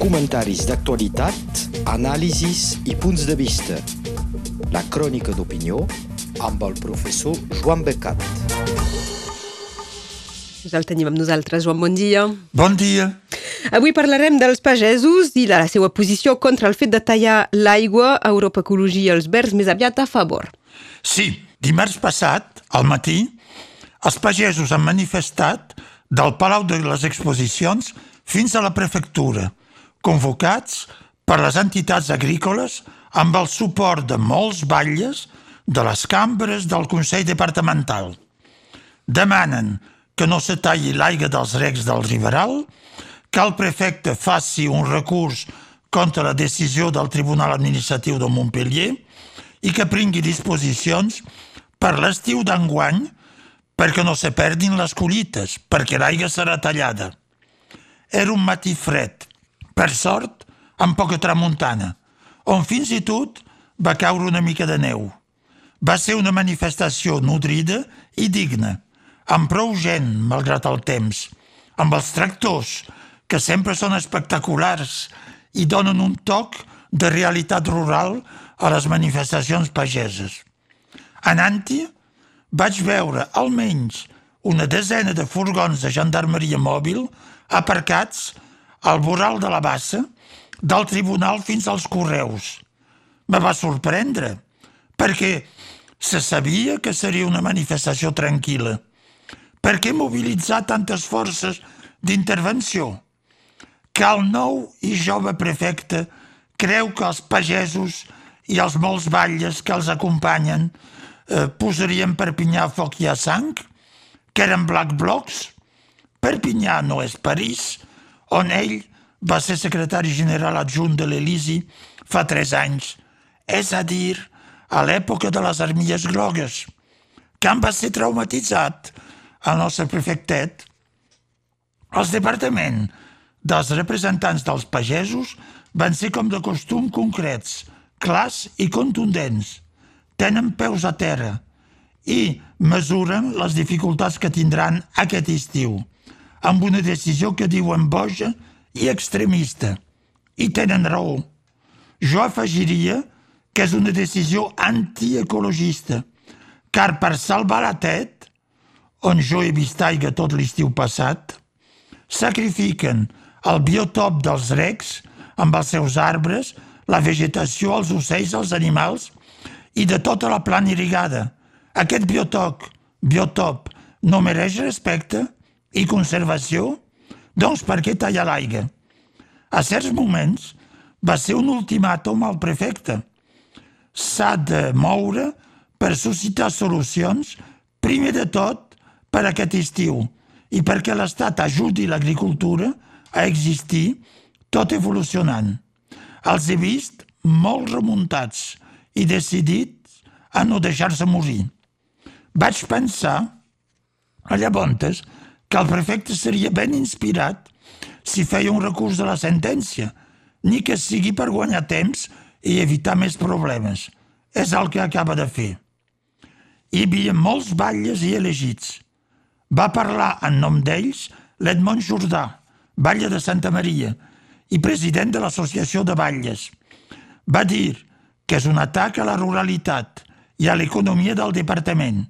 Comentaris d'actualitat, anàlisis i punts de vista. La crònica d'opinió amb el professor Joan Becat. Ja el tenim amb nosaltres, Joan, bon dia. Bon dia. Avui parlarem dels pagesos i de la seva posició contra el fet de tallar l'aigua a Europa Ecologia i els Verds més aviat a favor. Sí, dimarts passat, al matí, els pagesos han manifestat del Palau de les Exposicions fins a la prefectura, convocats per les entitats agrícoles amb el suport de molts batlles de les cambres del Consell Departamental. Demanen que no se talli l'aigua dels recs del Riberal, que el prefecte faci un recurs contra la decisió del Tribunal Administratiu de Montpellier i que prengui disposicions per l'estiu d'enguany perquè no se perdin les collites, perquè l'aigua serà tallada. Era un matí fred, per sort, amb poca tramuntana, on fins i tot va caure una mica de neu. Va ser una manifestació nodrida i digna, amb prou gent, malgrat el temps, amb els tractors, que sempre són espectaculars i donen un toc de realitat rural a les manifestacions pageses. Anant-hi, vaig veure almenys una desena de furgons de gendarmeria mòbil aparcats al voral de la bassa del tribunal fins als correus. Me va sorprendre, perquè se sabia que seria una manifestació tranquil·la. Per què mobilitzar tantes forces d'intervenció? Que el nou i jove prefecte creu que els pagesos i els molts batlles que els acompanyen eh, posarien Perpinyà a foc i a sang? Que eren black blocs? Perpinyà no és París, on ell va ser secretari general adjunt de l'Elisi fa tres anys, és a dir, a l'època de les armilles grogues, en va ser traumatitzat el nostre prefectet. Els departaments dels representants dels pagesos van ser com de costum concrets, clars i contundents. Tenen peus a terra i mesuren les dificultats que tindran aquest estiu, amb una decisió que diuen boja i extremista. I tenen raó. Jo afegiria que és una decisió antiecologista, car per salvar la tet, on jo he vist aigua tot l'estiu passat, sacrifiquen el biotop dels recs amb els seus arbres, la vegetació, els ocells, els animals i de tota la plana irrigada. Aquest biotop, biotop no mereix respecte i conservació? Doncs per què tallar l'aigua? A certs moments va ser un ultimàtum al prefecte. S'ha de moure per suscitar solucions, primer de tot, per aquest estiu i perquè l'Estat ajudi l'agricultura a existir tot evolucionant. Els he vist molt remuntats i decidits a no deixar-se morir. Vaig pensar, a llavors, que el prefecte seria ben inspirat si feia un recurs de la sentència, ni que sigui per guanyar temps i evitar més problemes. És el que acaba de fer. Hi havia molts batlles i elegits. Va parlar en nom d'ells l'Edmond Jordà, batlle de Santa Maria i president de l'Associació de Batlles. Va dir que és un atac a la ruralitat i a l'economia del departament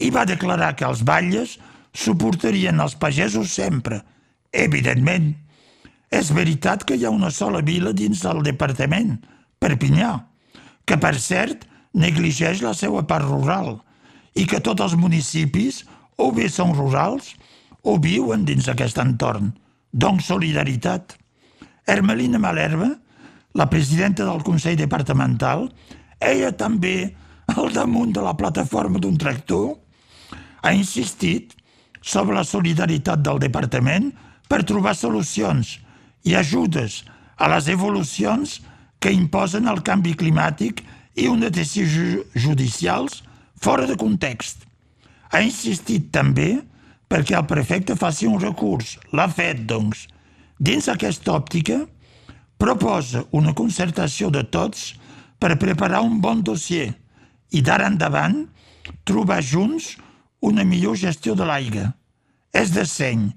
i va declarar que els batlles suportarien els pagesos sempre. Evidentment, és veritat que hi ha una sola vila dins del departament, Perpinyà, que per cert negligeix la seva part rural i que tots els municipis o bé són rurals o viuen dins aquest entorn. Donc solidaritat. Hermelina Malerva, la presidenta del Consell Departamental, ella també al damunt de la plataforma d'un tractor, ha insistit sobre la solidaritat del departament per trobar solucions i ajudes a les evolucions que imposen el canvi climàtic i unes decisions judicials fora de context. Ha insistit també perquè el prefecte faci un recurs. L'ha fet, doncs. Dins aquesta òptica, proposa una concertació de tots per preparar un bon dossier i d'ara endavant trobar junts una millor gestió de l'aigua. És de seny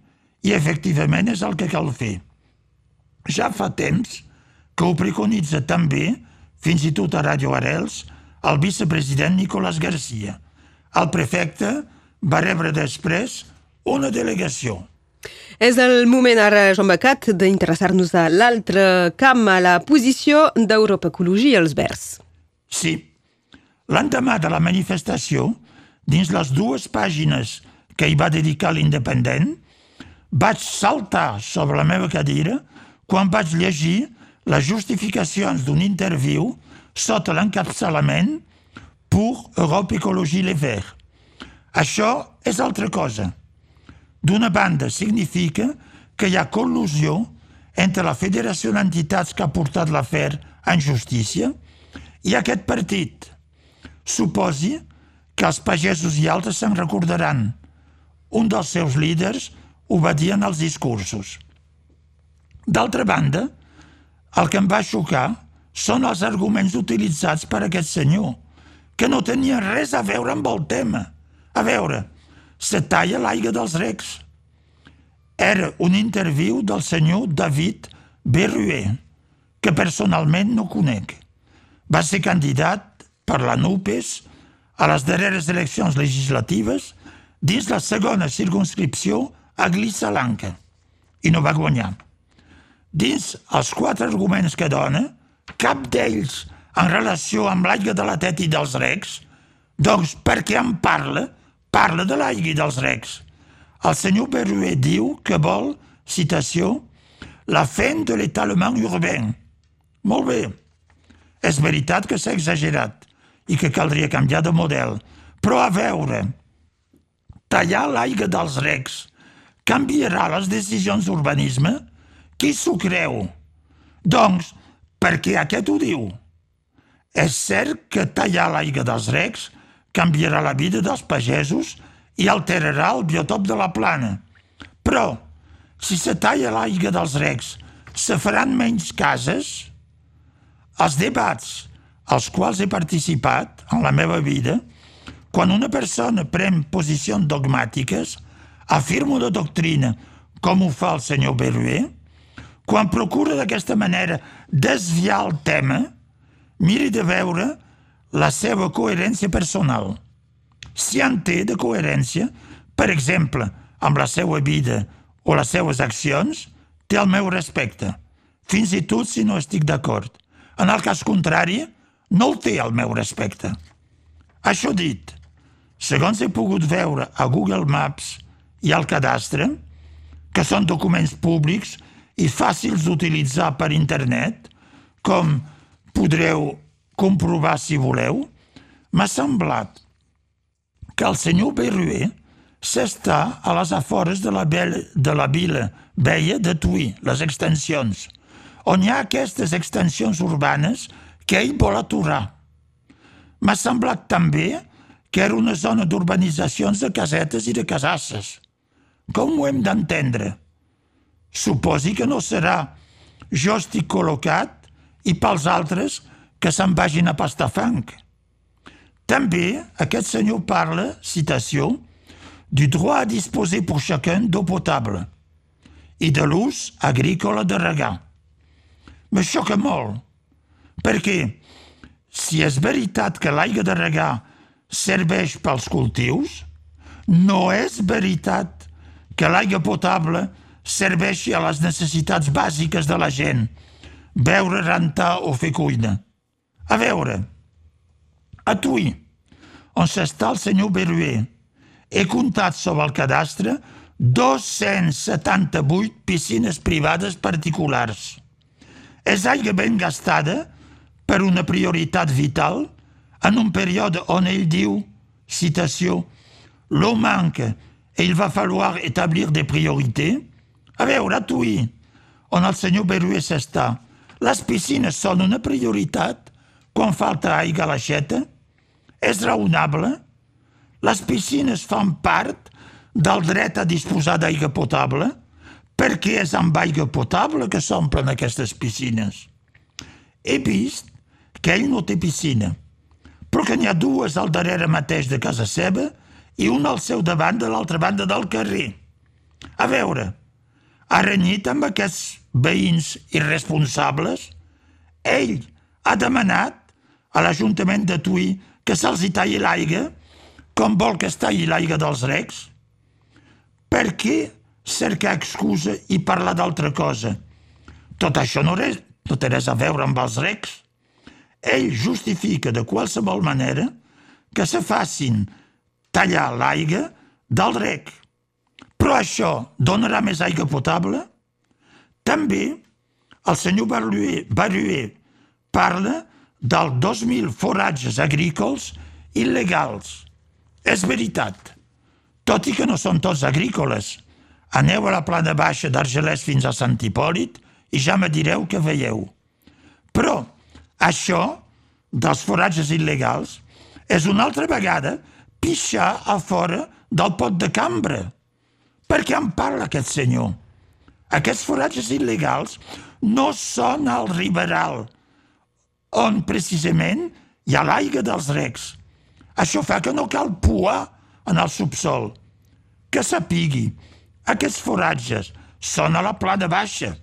i efectivament és el que cal fer. ja fa temps que ho preconitza també, fins i tot a Radio Arels, el vicepresident Nicolás Garcia. El prefecte va rebre després una delegació. És el moment ara, Joan Becat, d'interessar-nos a l'altre camp, a la posició d'Europa Ecologia als Verds. Sí. L'endemà de la manifestació, dins les dues pàgines que hi va dedicar l'Independent, vaig saltar sobre la meva cadira quan vaig llegir les justificacions d'un interviu sota l'encapçalament pour Europe Ecologie Les Verts. Això és altra cosa. D'una banda, significa que hi ha col·lusió entre la Federació d'Entitats que ha portat l'afer en justícia i aquest partit. Suposi que els pagesos i altres se'n recordaran. Un dels seus líders ho va dir en els discursos. D'altra banda, el que em va xocar són els arguments utilitzats per aquest senyor, que no tenien res a veure amb el tema. A veure, se talla l'aigua dels recs. Era un interviu del senyor David Berruer, que personalment no conec. Va ser candidat per la NUPES a les darreres eleccions legislatives dins la segona circunscripció a Glissalanca i no va guanyar. Dins els quatre arguments que dona, cap d'ells en relació amb l'aigua de la tet i dels recs, doncs perquè en parla, parla de l'aigua i dels recs. El senyor Berruer diu que vol, citació, la fin de l'étalement urbain. Molt bé. És veritat que s'ha exagerat i que caldria canviar de model. Però a veure, tallar l'aigua dels recs canviarà les decisions d'urbanisme? Qui s'ho creu? Doncs, perquè aquest ho diu. És cert que tallar l'aigua dels recs canviarà la vida dels pagesos i alterarà el biotop de la plana. Però, si se talla l'aigua dels recs, se faran menys cases? Els debats als quals he participat en la meva vida, quan una persona pren posicions dogmàtiques, afirma una doctrina, com ho fa el senyor Berruer, quan procura d'aquesta manera desviar el tema, miri de veure la seva coherència personal. Si en té de coherència, per exemple, amb la seva vida o les seues accions, té el meu respecte, fins i tot si no estic d'acord. En el cas contrari, no el té el meu respecte. Això dit, segons he pogut veure a Google Maps i al cadastre, que són documents públics i fàcils d'utilitzar per internet, com podreu comprovar si voleu, m'ha semblat que el senyor Berruer s'està a les afores de la, bella, de la vila veia de Tuí, les extensions, on hi ha aquestes extensions urbanes que ell vol aturar. M'ha semblat també que era una zona d'urbanitzacions de casetes i de casasses. Com ho hem d'entendre? Suposi que no serà jo estic col·locat i pels altres que se'n vagin a pastar fang. També aquest senyor parla, citació, du droit à disposer pour chacun d'eau potable i de l'ús agrícola de regar. Me xoca molt, perquè si és veritat que l'aigua de regar serveix pels cultius, no és veritat que l'aigua potable serveixi a les necessitats bàsiques de la gent, beure, rentar o fer cuina. A veure, a Tuí, on s'està el senyor Berruer, he comptat sobre el cadastre 278 piscines privades particulars. És aigua ben gastada per una prioritat vital en un període on ell diu, citació, l'eau manque et il va falloir établir des priorités, a veure, a Tuí, on el senyor Berruer s'està, les piscines són una prioritat quan falta aigua a l'aixeta? És raonable? Les piscines fan part del dret a disposar d'aigua potable? perquè és amb aigua potable que s'omplen aquestes piscines. He vist que ell no té piscina, però que n'hi ha dues al darrere mateix de casa seva i una al seu davant de l'altra banda del carrer. A veure, ha renyit amb aquests veïns irresponsables? Ell ha demanat a l'Ajuntament de Tui que se'ls talli l'aigua com vol que es talli l'aigua dels recs? Per què cercar excusa i parlar d'altra cosa? Tot això no, res, no té res a veure amb els recs. Ell justifica de qualsevol manera que se facin tallar l'aigua del rec. Però això donarà més aigua potable? També el senyor Barruer, Barruer parla del 2.000 foratges agrícoles il·legals. És veritat. Tot i que no són tots agrícoles. Aneu a la plana baixa d'Argelès fins a Sant Hipòlit i ja me direu que veieu. Però això dels foratges il·legals és una altra vegada pixar a fora del pot de cambra. Per què en parla aquest senyor? Aquests foratges il·legals no són al riberal, on precisament hi ha l'aigua dels recs. Això fa que no cal puar en el subsol. Que sapigui, aquests foratges són a la plana baixa,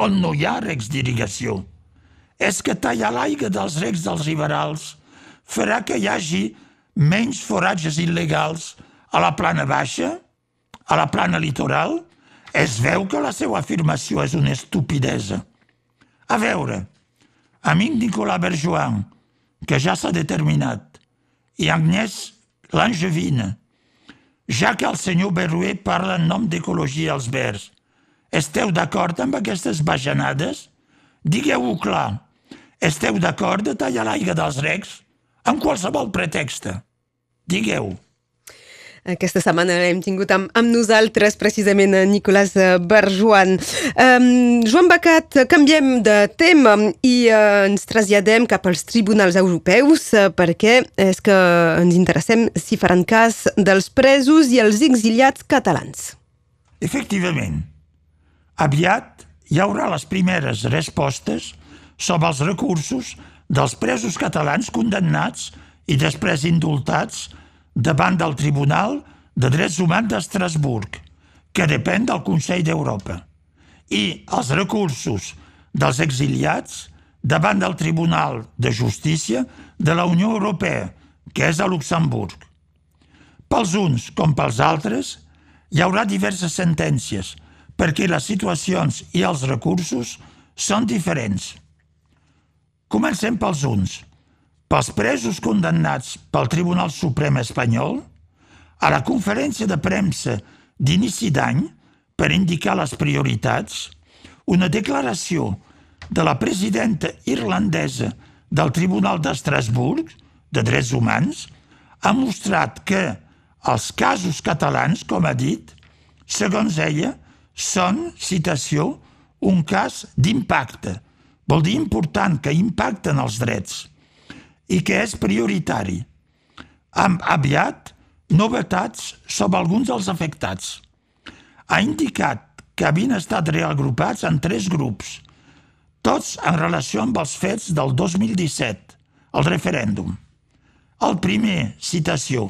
on no hi ha recs d'irrigació. És que tallar l'aigua dels recs dels riberals farà que hi hagi menys foratges il·legals a la plana baixa, a la plana litoral, es veu que la seva afirmació és una estupidesa. A veure, amic Nicolas Berjoan, que ja s'ha determinat, i Agnès Langevine, ja que el senyor Berruer parla en nom d'ecologia als verds, esteu d'acord amb aquestes bajanades? Digueu-ho clar. Esteu d'acord de tallar l'aigua dels recs? amb qualsevol pretext. Digueu. Aquesta setmana hem tingut amb, amb nosaltres precisament Nicolás Barjoan. Um, Joan Bacat, canviem de tema i uh, ens traslladem cap als tribunals europeus uh, perquè és que ens interessem si faran cas dels presos i els exiliats catalans. Efectivament, aviat hi haurà les primeres respostes sobre els recursos dels presos catalans condemnats i després indultats davant del Tribunal de Drets Humans d'Estrasburg, que depèn del Consell d'Europa, i els recursos dels exiliats davant del Tribunal de Justícia de la Unió Europea, que és a Luxemburg. Pels uns com pels altres, hi haurà diverses sentències, perquè les situacions i els recursos són diferents. Comencem pels uns. Pels presos condemnats pel Tribunal Suprem espanyol, a la conferència de premsa d'inici d'any, per indicar les prioritats, una declaració de la presidenta irlandesa del Tribunal d'Estrasburg de Drets Humans ha mostrat que els casos catalans, com ha dit, segons ella, són, citació, un cas d'impacte, Vol dir important, que impacten els drets i que és prioritari. Amb aviat novetats sobre alguns dels afectats. Ha indicat que havien estat reagrupats en tres grups, tots en relació amb els fets del 2017, el referèndum. El primer, citació,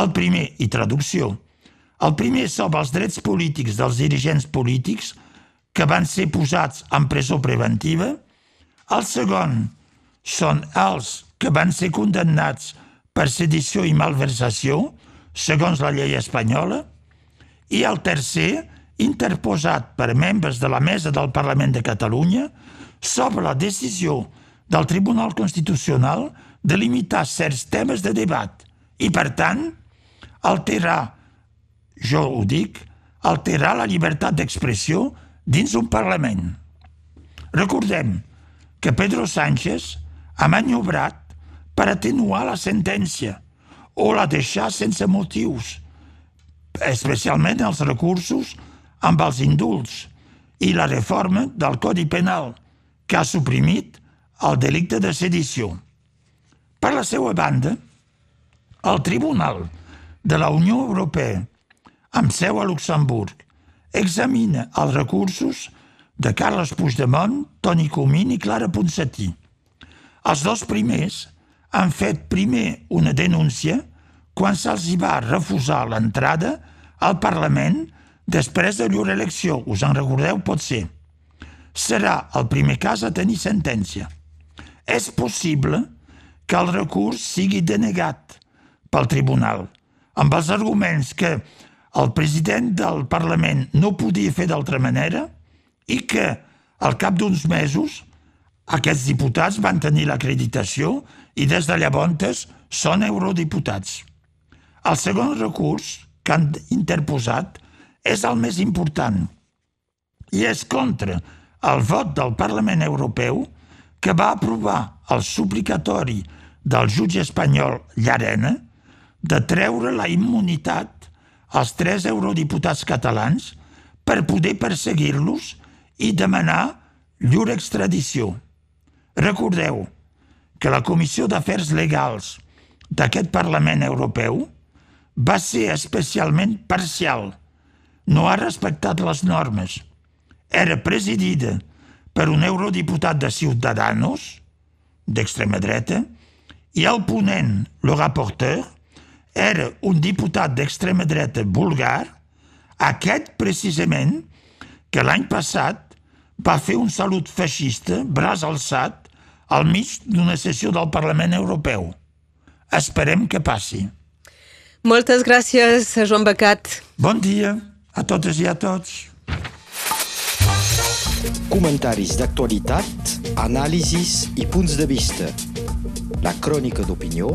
el primer i traducció, el primer sobre els drets polítics dels dirigents polítics que van ser posats en presó preventiva, el segon són els que van ser condemnats per sedició i malversació, segons la llei espanyola, i el tercer, interposat per membres de la Mesa del Parlament de Catalunya sobre la decisió del Tribunal Constitucional de limitar certs temes de debat i, per tant, alterar, jo ho dic, alterar la llibertat d'expressió dins un Parlament. Recordem que Pedro Sánchez ha maniobrat per atenuar la sentència o la deixar sense motius, especialment els recursos amb els indults i la reforma del Codi Penal, que ha suprimit el delicte de sedició. Per la seva banda, el Tribunal de la Unió Europea, amb seu a Luxemburg, examina els recursos de Carles Puigdemont, Toni Comín i Clara Ponsatí. Els dos primers han fet primer una denúncia quan se'ls va refusar l'entrada al Parlament després de llur elecció, us en recordeu, pot ser. Serà el primer cas a tenir sentència. És possible que el recurs sigui denegat pel tribunal, amb els arguments que el president del Parlament no podia fer d'altra manera i que, al cap d'uns mesos, aquests diputats van tenir l'acreditació i des de llavors són eurodiputats. El segon recurs que han interposat és el més important i és contra el vot del Parlament Europeu que va aprovar el suplicatori del jutge espanyol Llarena de treure la immunitat als tres eurodiputats catalans per poder perseguir-los i demanar llur extradició. Recordeu que la Comissió d'Afers Legals d'aquest Parlament Europeu va ser especialment parcial. No ha respectat les normes. Era presidida per un eurodiputat de Ciudadanos, d'extrema dreta, i el ponent, el rapporteur, era un diputat d'extrema dreta bulgar, aquest precisament que l'any passat va fer un salut feixista, braç alçat, al mig d'una sessió del Parlament Europeu. Esperem que passi. Moltes gràcies, Joan Becat. Bon dia a totes i a tots. Comentaris d'actualitat, anàlisis i punts de vista. La crònica d'opinió